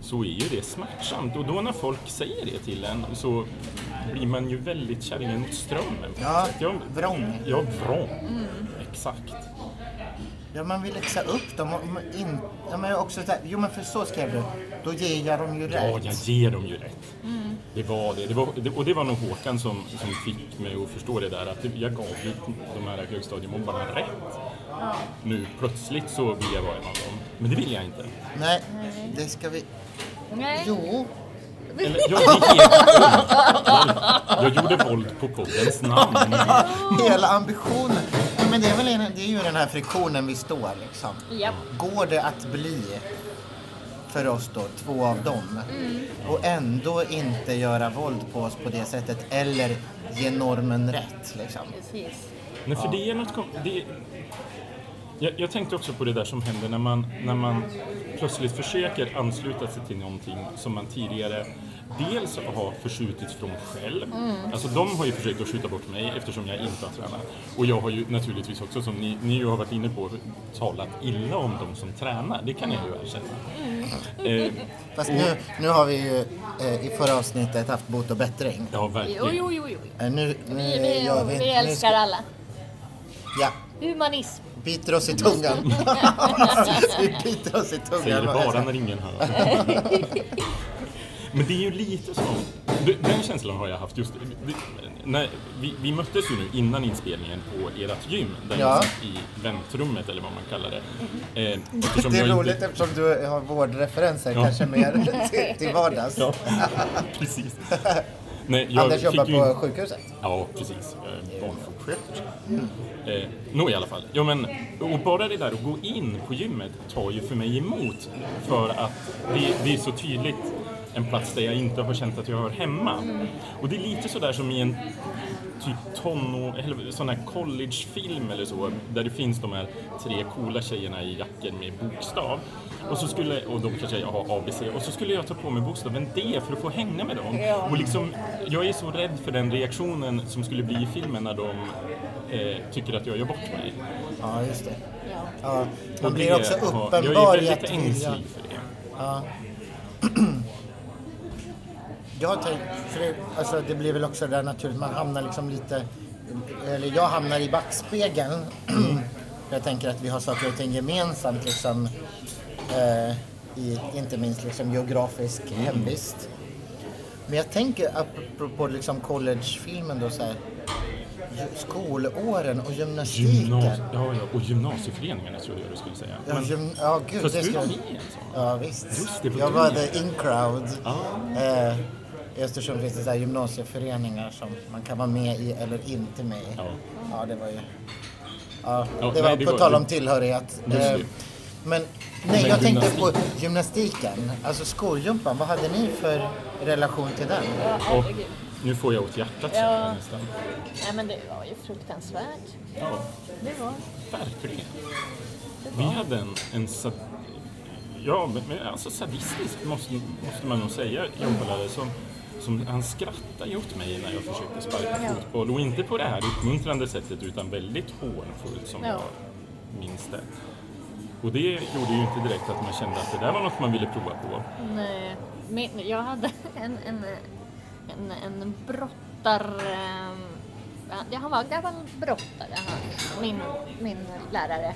Så är ju det smärtsamt och då när folk säger det till en så blir man ju väldigt kärringen mot strömmen. Ja. Jag, vrång. ja, vrång. Exakt. Ja, man vill läxa upp dem. Och man in, ja, men också så här, jo, men för så skrev du. Då ger jag dem ju Ja, rätt. jag ger dem ju rätt. Det var det. det, var, det och det var nog Håkan som, som fick mig att förstå det där att jag gav ju de här högstadiemobbarna rätt. Nu plötsligt så vill jag vara en av dem. Men det vill jag inte. Nej, det ska vi... Nej. Jo. Eller, jag, gick helt jag, jag gjorde våld på poddens namn. Hela ambitionen. Men det är väl en, det är ju den här friktionen vi står liksom. Japp. Går det att bli för oss då, två av dem och ändå inte göra våld på oss på det sättet eller ge normen rätt liksom. Precis. Nej, för det är något det, jag, jag tänkte också på det där som händer när man, när man plötsligt försöker ansluta sig till någonting som man tidigare dels har förskjutits från själv. Alltså de har ju försökt att skjuta bort mig eftersom jag inte har tränat. Och jag har ju naturligtvis också, som ni, ni har varit inne på, talat illa om de som tränar. Det kan jag ju erkänna. Eh, Fast nu, nu har vi ju eh, i förra avsnittet haft bot och bättring. ja, Jo, verkligen. jo, jo, jo. Eh, nu, nu Vi, vi, gör vi, vi nu älskar ska- alla. Ja, Humanism. biter oss i tungan. vi biter oss i tungan. Säger det bara när ingen hör. Men det är ju lite som, den känslan har jag haft just när vi, vi möttes ju nu innan inspelningen på ert gym, där Ja. i väntrummet eller vad man kallar det. Eh, Det är roligt Inte, eftersom du har vårdreferenser Ja. kanske mer till, till vardags. ja, precis. Nej, jag Anders jobbar ju- på sjukhuset. Ja, precis. Barnsjuksköterska. Eh, Nå i alla fall. Ja, men, och bara det där att gå in på gymmet tar ju för mig emot. För att det, det är så tydligt en plats där jag inte har känt att jag hör hemma. Och det är lite sådär som i en typ tonår, eller sån här collegefilm eller så, där det finns de här tre coola tjejerna i jackor med bokstav. Och, så skulle, och de kanske har ABC, och så skulle jag ta på mig bokstaven D för att få hänga med dem. Och liksom, jag är så rädd för den reaktionen som skulle bli i filmen när de eh, tycker att jag gör bort mig. Ja, just det. Ja. Ja, man blir det också uppenbar Jag är i väldigt att vilja... ängslig för det. Ja. Jag har tänkt, för det, alltså det blir väl också där naturligt, man hamnar liksom lite, eller jag hamnar i backspegeln. jag tänker att vi har saker och ting gemensamt liksom, eh, i, inte minst liksom geografisk hemvist. Men jag tänker apropå liksom collegefilmen då så här, skolåren och gymnastiken. Gymnas ja, ja, och gymnasieföreningarna tror jag du skulle säga. Ja, Men, gym, ja gud. fast det du ska- var med sån? Ja visst. Just det, jag du var the in crowd. Ah. Eh, I Östersund finns det så här gymnasieföreningar som man kan vara med i eller inte med i. Ja. Ja, det var ju... Ja, Ja, det var nej, det på var- tal om tillhörighet. Just Eh, det. men nej, Men jag tänkte på gymnastik. gymnastiken. Alltså skolgympan, vad hade ni för relation till den? Ja, Och herregud. nu får jag åt hjärtat Ja. ja. nästan. Nej, men det var ju fruktansvärt. Ja, Det var. verkligen. Vi hade en, en sad, ja, men, men alltså sadistisk måste, måste man nog säga, jobbade som, som han skrattade åt mig när jag försökte sparka fotboll och inte på det här uppmuntrande sättet utan väldigt hånfullt som Ja. jag minns det. Och det gjorde ju inte direkt att man kände att det där var något man ville prova på. Nej, min, jag hade en, en, en, en brottar... ehm, ja, han var en gammal brottare, han, min, min lärare.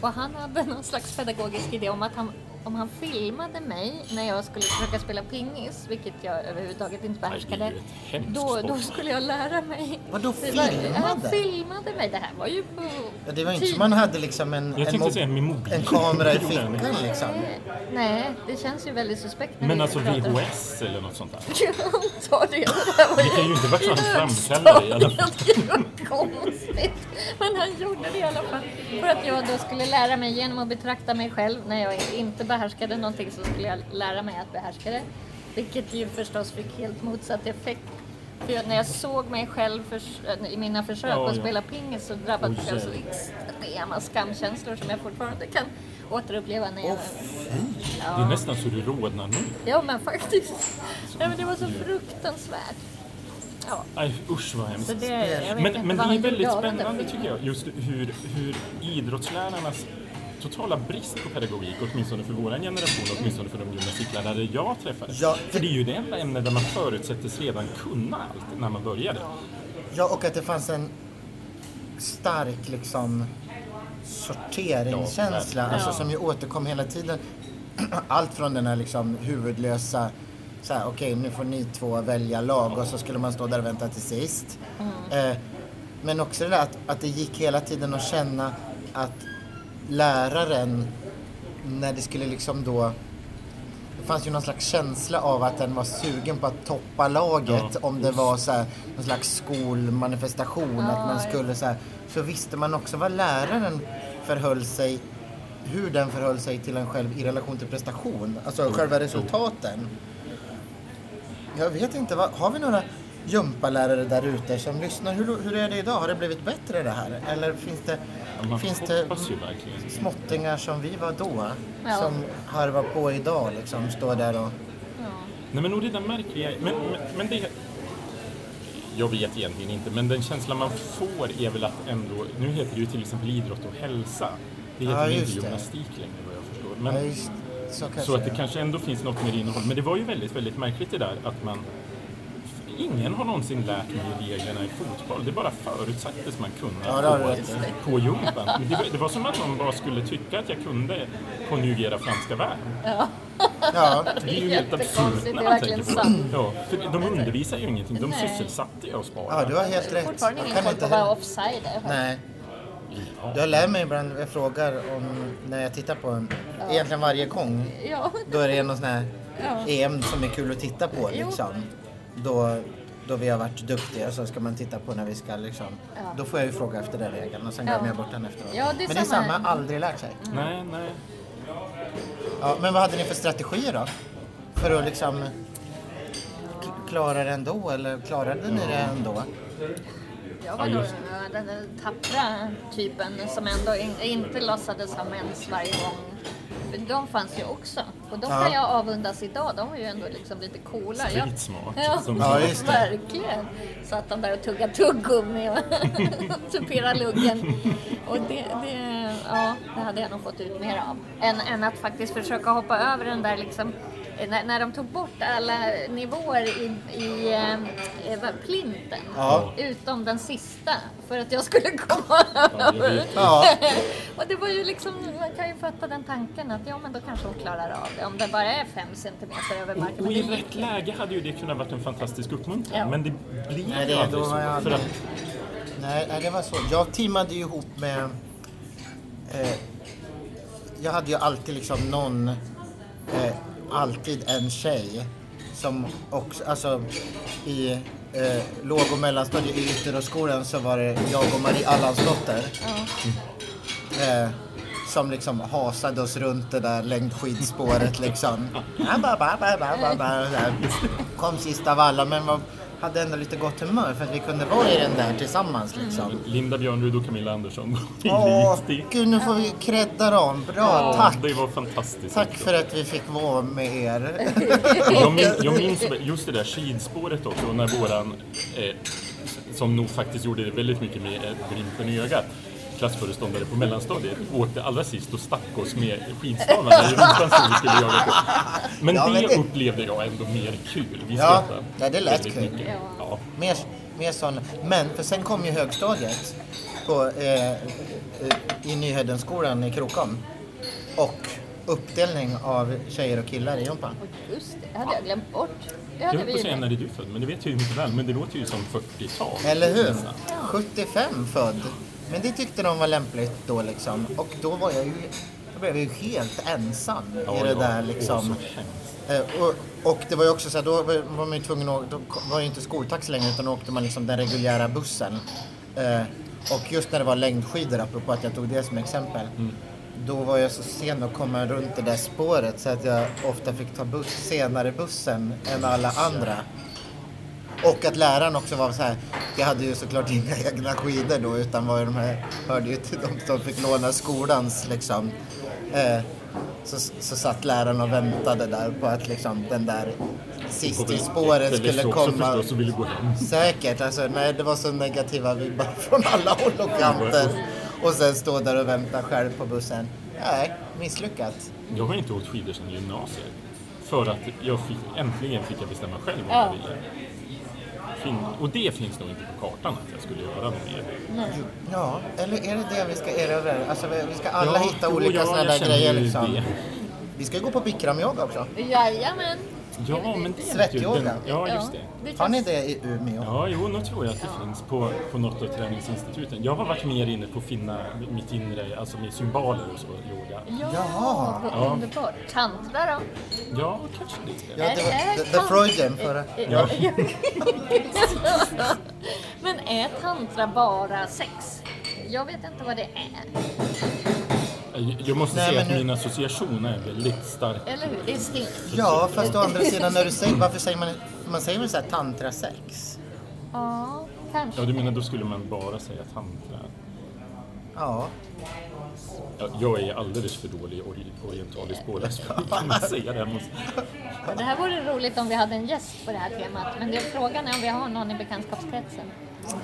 Och han hade någon slags pedagogisk idé om att han, om han filmade mig när jag skulle försöka spela pingis, vilket jag överhuvudtaget inte behärskade, då, då skulle jag lära mig. Vadå var- Han filmade? filmade mig. Det här var ju på... Ja, det var inte tid- som man hade liksom en, Jag en, säga mobil. en kamera i fickan liksom. Nej, det känns ju väldigt suspekt. Men alltså. VHS eller något sånt där. Jag antar det. Det, kan ju inte varit så han framkallade i alla fall. Det var konstigt. Men han gjorde det i alla fall. För att jag då skulle lära mig genom att betrakta mig själv. När jag inte behärskade någonting så skulle jag lära mig att behärska det. Vilket ju förstås fick helt motsatt effekt. För jag, när jag såg mig själv förs- i mina försök Ja, att ja. spela pingis så drabbades Oj, jag så extrema skamkänslor som jag fortfarande kan återuppleva när jag... Det är nästan så du rodnar nu. Ja, men faktiskt. Ja, men det var så fruktansvärt. Ja, Aj, usch vad hemskt. det, Men, men det är väldigt spännande tycker jag, just hur, hur idrottslärarnas totala brist på pedagogik, åtminstone för vår generation, åtminstone för de gymnastiklärare jag träffade. Ja, För det är ju det enda ämne där man förutsätts redan kunna allt när man började. Ja, och att det fanns en stark liksom sorteringskänsla, Ja, alltså, Ja. som ju återkom hela tiden. Allt från den här liksom huvudlösa, så här, okej nu får ni två välja lag och så skulle man stå där och vänta till sist. Eh, men också det där att, att det gick hela tiden att känna att läraren, när det skulle liksom då det fanns ju någon slags känsla av att den var sugen på att toppa laget Ja. om det var så här, någon slags skolmanifestation. att man ja. skulle så, här, så visste man också vad läraren förhöll sig, hur den förhöll sig till en själv i relation till prestation. Alltså själva resultaten. Jag vet inte, vad, har vi några gympalärare där ute som lyssnar? Hur, hur är det idag? Har det blivit bättre det här? Eller finns det, Ja, finns det småttingar som vi var då? Ja. Som harvar på idag liksom, står där och... Ja. Nej men och det där märkliga, men, men, men det... Jag vet egentligen inte, men den känslan man får är väl att ändå, nu heter det ju till exempel idrott och hälsa. Det heter Ja, inte det. gymnastik längre vad jag förstår. Men, Ja, just, så så att det kanske ändå finns något mer innehåll. Men det var ju väldigt, väldigt märkligt det där att man Ingen har någonsin lärt mig reglerna i fotboll. Det bara förutsattes man kunna Ja, det på, på jumpan. Men Det, var- det var som att någon bara skulle tycka att jag kunde konjugera franska verb. Ja, Det är ju helt absurt det när är man tänker på det. Ja, för de undervisar ju ingenting. De Nej. sysselsatte oss bara. ja, du har helt rätt. Fortfarande Jag ingen kan koll på inte vad offside är. Nej. Ja. Jag lär mig ibland, jag frågar om när jag tittar på en, egentligen varje gång, Ja. då är det någon sån här Ja. EM som är kul att titta på Jo. Då, då vi har varit duktiga så ska man titta på när vi ska liksom. Ja. Då får jag ju fråga efter den regeln och sen glömmer jag bort den efteråt. Ja, det men det är samma samma, här. aldrig lärt sig. Nej, nej. Ja, men vad hade ni för strategier då? För att liksom klara det ändå eller klarade ni det ändå? Jag var Ja, just den där tappra typen som ändå in, inte låtsades ha mens varje gång. För de fanns ju också. Och de kan jag avundas idag. De var ju ändå liksom lite coola. Smart, Ja, Ja, verkligen. Satt de där och tuggade tuggummi och tuperade luggen. Och det, det, ja, det hade jag nog fått ut mer av. Än, än att faktiskt försöka hoppa över den där liksom när, när de tog bort alla nivåer i, i eh, plinten. Ja. Utom den sista. För att jag skulle komma över. Ja, Och det var ju liksom, man kan ju fatta den tanken att ja men då kanske hon klarar av det. Om det bara är fem centimeter över marken. Och Men i rätt läge hade ju det kunnat varit en fantastisk uppmuntran. Ja. Men det blir Nej, det- aldrig var jag så. För att, nej, nej det var så. Jag teamade ju ihop med... Eh, jag hade ju alltid liksom någon, eh, alltid en tjej som också, alltså i eh, låg och mellanstadiet i Ytteröskolan så var det jag och Marie Allansdotter. Eh, som liksom hasade oss runt det där längdskidspåret liksom. Kom sist av alla men var, hade ändå lite gott humör för att vi kunde vara i den där tillsammans liksom. Linda Björnrud och Camilla Andersson Åh, gud nu får vi credda dem. Bra, Ja, tack. Det var fantastiskt. Tack för att vi fick vara med er. Jag, min, jag minns just det där skidspåret också, när våran, eh, som nog faktiskt gjorde det väldigt mycket med eh, glimten i ögat, klassföreståndare på mellanstadiet åkte allra sist och stack oss med skidstavarna i rumpan som vi skulle jaga på. Men Ja, det, men det- upplevde jag ändå mer kul. Vi Ja, ja, det lät kul. mycket. Ja. Ja. Mer, mer sådana. Men för sen kom ju högstadiet på, eh, eh, i Nyhedenskolan i Krokom. Och uppdelning av tjejer och killar i. Och just det, det hade jag glömt bort. Det Jag höll på att vi säga när är du född, men det vet jag ju mycket väl. Men det låter ju som 40-tal. Eller hur? nästan. 75 född. Men det tyckte de var lämpligt då liksom. Och då var jag ju, då blev jag ju helt ensam Ja, i det ja. där liksom. Eh, och, och det var ju också så här, då var man ju tvungen att, då var det ju inte skoltaxi längre utan då åkte man liksom den reguljära bussen. Eh, och just när det var längdskidor, apropå att jag tog det som exempel, då var jag så sen att komma runt det där spåret så att jag ofta fick ta buss, senare bussen än alla andra. Och att läraren också var så här, jag hade ju såklart inga egna skidor då utan var ju de här, hörde ju till de som fick låna skolans liksom Eh, så, så satt läraren och väntade där på att liksom den där sist i spåret skulle komma. förstås ville gå hem. Säkert, alltså nej det var så negativa vibbar från alla håll och kanter. Och sen stå där och vänta själv på bussen. Nej, misslyckat. Jag har inte åkt skidor sedan gymnasiet. För att jag fick, äntligen fick jag bestämma själv vad Ja. jag ville. Och det finns nog inte på kartan att jag skulle göra något mer. Ja, eller är det det vi ska erövra? Alltså vi vi ska alla Ja, hitta olika sådana där grejer ju liksom. det. Vi ska gå på bikramyoga också. Jajamän. Ja, men det är Svettyoga. ju den- Ja, just det. det Har ni det i Umeå? Ja, jo, nu tror jag att det finns på, på något av träningsinstituten. Jag har varit mer inne på att finna mitt inre, alltså med symboler och så, yoga. Ja, vad Ja. underbart. Tantra då? Ja, kanske lite. Ja, det var the, the Freudian förra. Ja. Men är tantra bara sex? Jag vet inte vad det är. Jag måste Nej, säga att nu- min association är väldigt stark. Eller hur? Det är. Ja, fast å andra sidan när du säger, varför säger man, man säger väl såhär tantrasex? Ja, kanske. Ja, du menar då skulle man bara säga tantra? Ja. Ja, jag är alldeles för dålig ori- orientalisk påläst för att kunna säga det. Måste... Det här vore roligt om vi hade en gäst på det här temat. Men det är frågan är om vi har någon i bekantskapskretsen.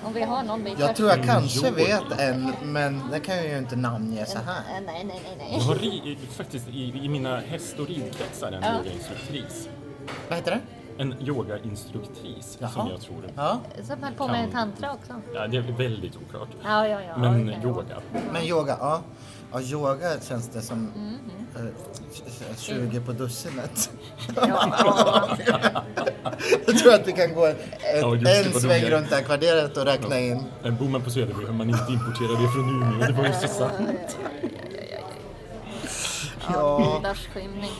Om vi har någon vi Jag tror jag kanske Jo. vet en, men det kan jag ju inte namnge så här. Nej, nej, nej, Jag nej. har ri- faktiskt i, i mina häst och ridkretsar en Ja. yogainstruktris. Vad heter det? En yogainstruktris som Jaha. jag tror. Ja, Så höll på med tantra också. Ja, det är väldigt oklart. Ja, ja, ja. Men okej. yoga. men yoga, ja. Ja, yoga känns det som Mm, eh, 20 på dussinet. Ja, Jag tror att vi kan gå ett, Ja, det, en sväng runt det här kvarteret och räkna in. En bor man på Söderby har man inte importerat det från Umeå. Det var ju så sant. Ja, gudars skymning.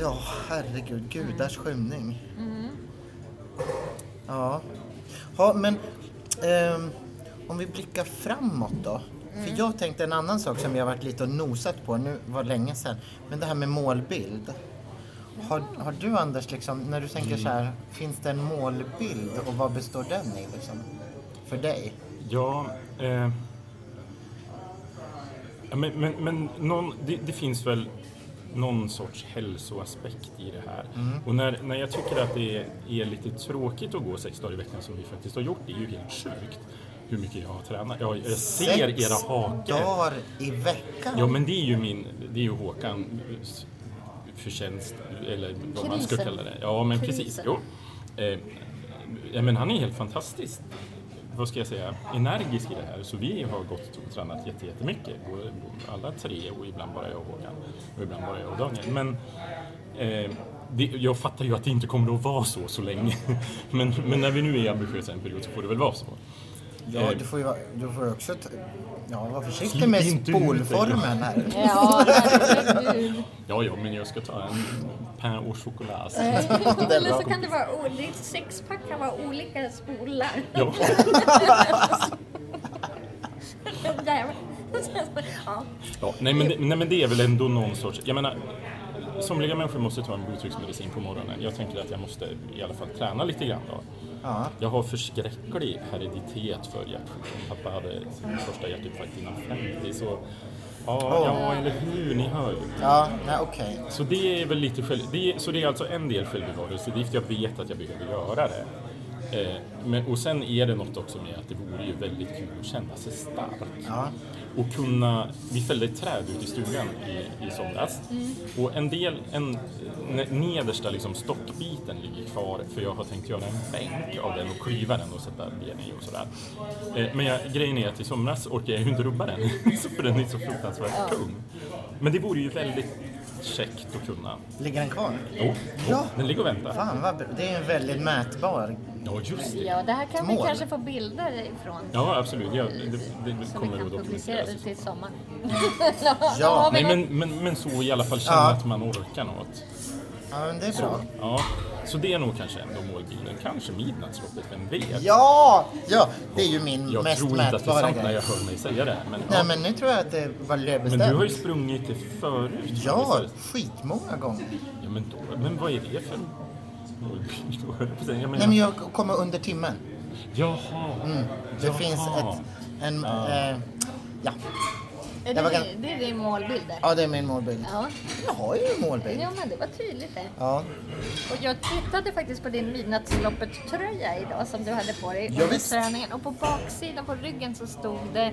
ja herregud, gudars skymning. Ja. ja, men ehm, om vi blickar framåt då. För jag tänkte en annan sak som jag varit lite och nosat på, nu var det länge sedan. Men det här med målbild. Har, har du Anders, liksom, när du tänker så här, finns det en målbild och vad består den i liksom? För dig? Ja, eh, men, men, men någon, det, det finns väl någon sorts hälsoaspekt i det här. Och när, när jag tycker att det är, är lite tråkigt att gå sex dagar i veckan som vi faktiskt har gjort, det är ju helt sjukt hur mycket jag har tränat. Jag, jag ser Sex era hakor. dagar i veckan? Ja, men det är ju min, det är ju Håkan förtjänst, eller vad man ska Krisen. kalla det. Ja, men Krisen. precis. Jo. Eh, ja, men han är helt fantastisk, vad ska jag säga, energisk i det här. Så vi har gått och tränat jätte- jättemycket, alla tre och ibland bara jag och Håkan. Och ibland bara jag och Daniel. Men eh, det, jag fattar ju att det inte kommer att vara så så länge. Men, men när vi nu är ambitiösa en period så får det väl vara så. Ja, du får ju, du får också ja, vara försiktig Slip med spolformen här. Ja. Ja, ja, men jag ska ta en pain au chocolat. sen. Eller så kan det vara ditt sexpack kan vara olika spolar. Ja. Ja, nej, men det, nej men det är väl ändå någon sorts... Jag menar, somliga människor måste ta en blodtrycksmedicin på morgonen. Jag tänker att jag måste i alla fall träna lite grann då. Ja. Jag har förskräcklig hereditet för hjärtsjukdom. Pappa hade sin första hjärtinfarkt innan 50 så... Ja, ja, eller hur? Ni hör ju. Ja, nej okej. Så det är väl lite själv... Det är, så det är alltså en del självbevarelsedrift. Jag vet att jag behöver göra det. Eh, men, och sen är det något också med att det vore ju väldigt kul att känna sig stark. Ja. Och kunna... Vi fällde ett träd ute i stugan i, i somras. Och en del, en ne- nedersta liksom stockbiten ligger kvar för jag har tänkt göra en bänk av den och klyva den och sätta ben i och sådär. Eh, men jag, grejen är att i somras orkade jag ju inte rubba den för den är så fruktansvärt tung. Men det vore ju väldigt käckt att kunna. Ligger den kvar? Jo, Ja. den ligger och väntar. Fan vad bra. Det är en väldigt mätbar. Ja, just det. ja, det här kan vi Mål. kanske få bilder ifrån. Ja, absolut. Ja, det, det, det Så vi kommer kan att publicera till sommar. Ja. Vi Nej, men, men, men så i alla fall känna Ja. att man orkar något. Ja, men det är bra. Ja, så det är nog kanske ändå målbilden. Kanske midnattsloppet, vem vet? Ja! Ja, det är ju min Jag mest tror inte att det är mätbara sant när grej. jag hör mig säga det. Men, Nej, ja. men nu tror jag att det var men du har ju sprungit det förut. Ja, skitmånga gånger. ja men, då, men vad är det för målbild? jag. Jag menar- Nej, men jag kommer under timmen. Jaha. Det Jaha. finns ett, en, eh, ja. Är Jag det, gan- det är din målbild där? Ja, det är min målbild. Ja. Jag har ju en målbild. ja, men det var tydligt det. Ja. Och jag tittade faktiskt på din Midnattsloppet-tröja idag som du hade på dig Ja, under visst. träningen. Och på baksidan på ryggen så stod det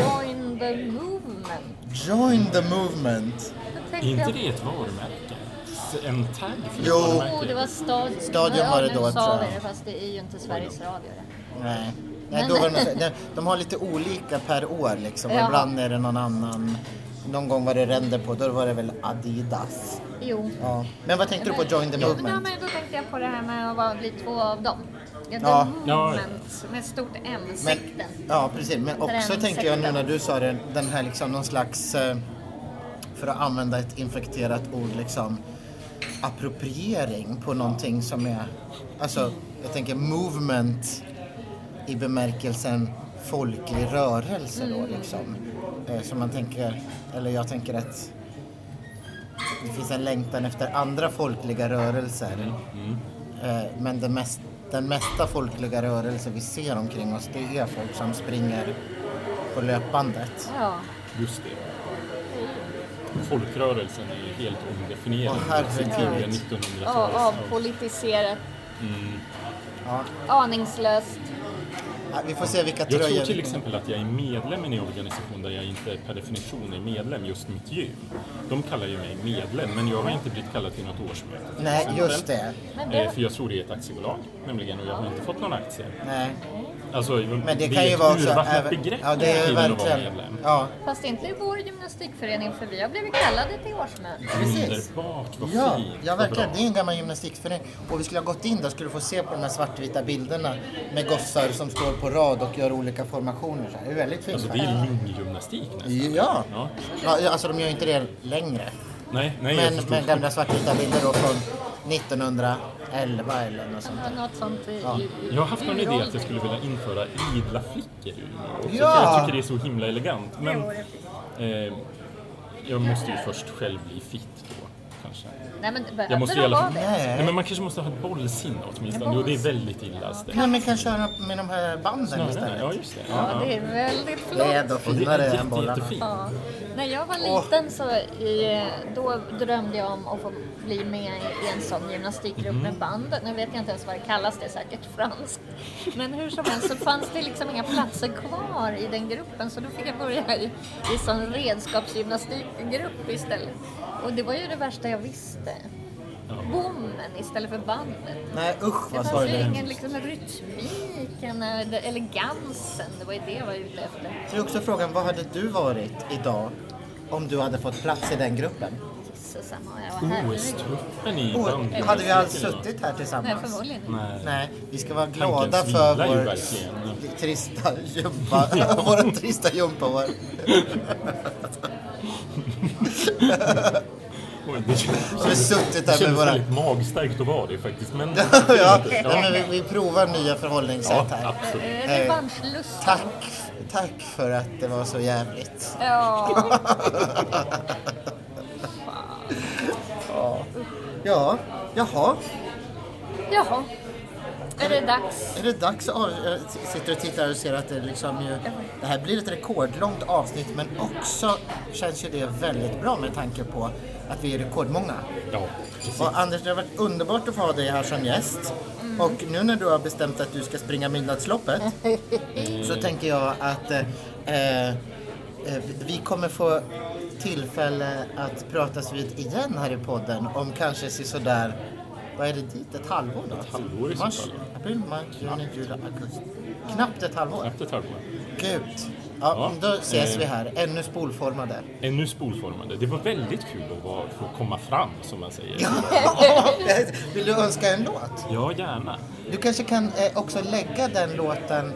Join the movement. Join the movement. Är inte jag, det ett varumärke? En tagg för Jo. Oh, det var stad... Stadion var det ja, då, nu sa tror vi jag. det, fast det är ju inte Sveriges Radio det. Nej. Nej Men- då var det, de, de har lite olika per år liksom. Jaha. Ibland är det någon annan. Någon gång var det ränder på, då var det väl Adidas. Jo. Ja. Men vad tänkte du på Join the Ja, men, ja, movement? men då tänkte jag på det här med att vara, bli två av dem. Ja, the Ja. movement med stort M, Men, sekten. ja, precis. Men också tänkte jag nu när du sa det, den här liksom någon slags, eh, för att använda ett infekterat ord, liksom appropriering på någonting som är, alltså jag tänker movement i bemärkelsen folklig rörelse då liksom. Eh, Så man tänker, eller jag tänker att det finns en längtan efter andra folkliga rörelser. Eh, Men det mest, den mesta folkliga rörelse vi ser omkring oss det är folk som springer på löpbandet. Ja. Just det. Folkrörelsen är ju helt omdefinierad Åh, i sitt herregud. tidiga Ja, 1900-tal. avpolitiserat, Ja. aningslöst. Vi får se vilka Jag tror tröjor till exempel att jag är medlem i en organisation där jag inte per definition är medlem, just mitt gym. De kallar ju mig medlem, men jag har inte blivit kallad till något årsmöte. Nej, exempel. just det- Eh, För jag tror det är ett aktiebolag, nämligen, och jag har inte fått någon aktie. Nej. Alltså, Men det kan ju vara urvattnat även- Ja, det är verkligen... Ja, Fast inte i vår gymnastikförening för vi har blivit kallade till årsmöte. precis. Underbart, vad Ja, fint. ja, verkligen. Det är en gammal gymnastikförening. Och vi skulle ha gått in där skulle du få se på de här svartvita bilderna med gossar som står på rad och gör olika formationer. Så här. Det är väldigt fint. Alltså det är linggymnastik nästan. Ja. Ja. ja, alltså de gör inte det längre. Nej, nej, jag Men förstår. med gamla svartvita bilder då från 1911 eller något sånt där. Något sånt i, Ja. i, Jag har haft någon idé att jag skulle vilja införa idla flickor i Umeå också, Ja! jag tycker det är så himla elegant. Men eh, jag måste ju först själv bli fit då, kanske. Nej men behöver Jag måste de alla vara det? Nej. Nej. men man kanske måste ha ett bollsinne åtminstone och det är väldigt illa ställt. Nej, men kan köra med de här banden Snarare, istället. ja just det. Ja, det är väldigt flott. Det är ändå finare än bollarna. Ja. När jag var liten så i, då drömde jag om att få bli med i en sån gymnastikgrupp Mhm. med band. Nu vet jag inte ens vad det kallas, det är säkert franskt. Men hur som helst så fanns det liksom inga platser kvar i den gruppen så då fick jag börja i, i sån redskapsgymnastikgrupp istället. Och det var ju det värsta jag visste. Bommen istället för bandet. Nej usch Det vad fanns ju sorgligt. ingen liksom, rytmiken eller elegansen, det var ju det jag var ute efter. Det är också frågan, vad hade du varit idag om du hade fått plats i den gruppen? Jesus, jag var herregud. OS-truppen i Oh, bandgymnastik. hade vi alls suttit här Nej, tillsammans? förmodligen inte. Nej. Nej, vi ska vara glada för vår trista gympa, vår trista gympaår. Oj, det känns, Vi har suttit det där med våra... väldigt magstarkt att vara det faktiskt. Men, ja, nej, men vi, vi provar nya förhållningssätt ja, här. absolut. Eh, Revanschlust. Tack, tack för att det var så jävligt. Ja. Ja, jaha. Jaha. Är det dags? Är det dags. Jag sitter och tittar och ser att det liksom ju... Det här blir ett rekordlångt avsnitt men också känns ju det väldigt bra med tanke på att vi är rekordmånga. Ja, precis. Och Anders, det har varit underbart att få ha dig här som gäst. Och nu när du har bestämt att du ska springa Midnattsloppet så tänker jag att eh, eh, vi kommer få tillfälle att pratas vid igen här i podden om kanske sådär, vad är det dit, ett halvår då? Ett halvår i Mars, fall. april, maj, juni, juli, augusti. Knappt ett halvår. Knappt ett halvår. Gud. Ja, Ja, då ses eh. vi här, ännu spolformade. Ännu spolformade. Det var väldigt kul att vara, få komma fram, som man säger. Vill du önska en låt? Ja, gärna. Du kanske kan eh, också lägga den låten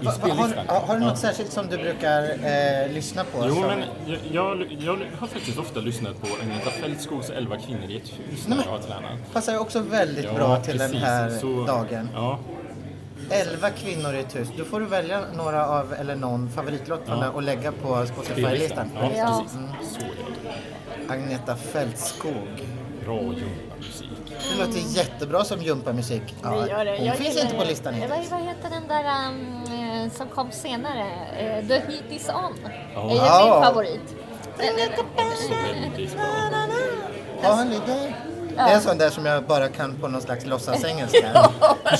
I spellistan. Har, har du något Ja. särskilt som du brukar eh, lyssna på? Jo, som- men jag, jag, jag har faktiskt ofta lyssnat på Agneta Fältskogs 11 kvinnor i ett hus när men- jag har tränat. Passar ju också väldigt Ja, bra till den precis. här Så- dagen. Ja, Elva kvinnor i ett hus. Då får du välja några av, eller någon favoritlåt från Ja. den och lägga på Spotify-listan. Ja, Ja. precis. Jag. Agneta Fältskog. bra jumpamusik. Det låter jättebra som jumpamusik. Ja, Vi gör det. hon Jag finns inte på det. listan hittills. Vad, vad heter den där um, eh, som kom senare? Eh, The Heat Is On. Ja. är ju Ja. min favorit. Väldigt bra. Ja. Det är en sån där som jag bara kan på någon slags låtsasengelska.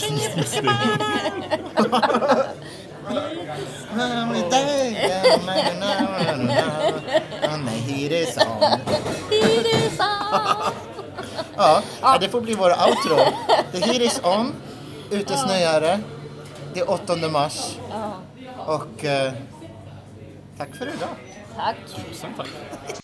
Ja, ja, det får bli vår outro. The heat is on. Ute snöar det. Det är 8 mars. Ja, Och eh, tack för idag. tack. Tusen tack.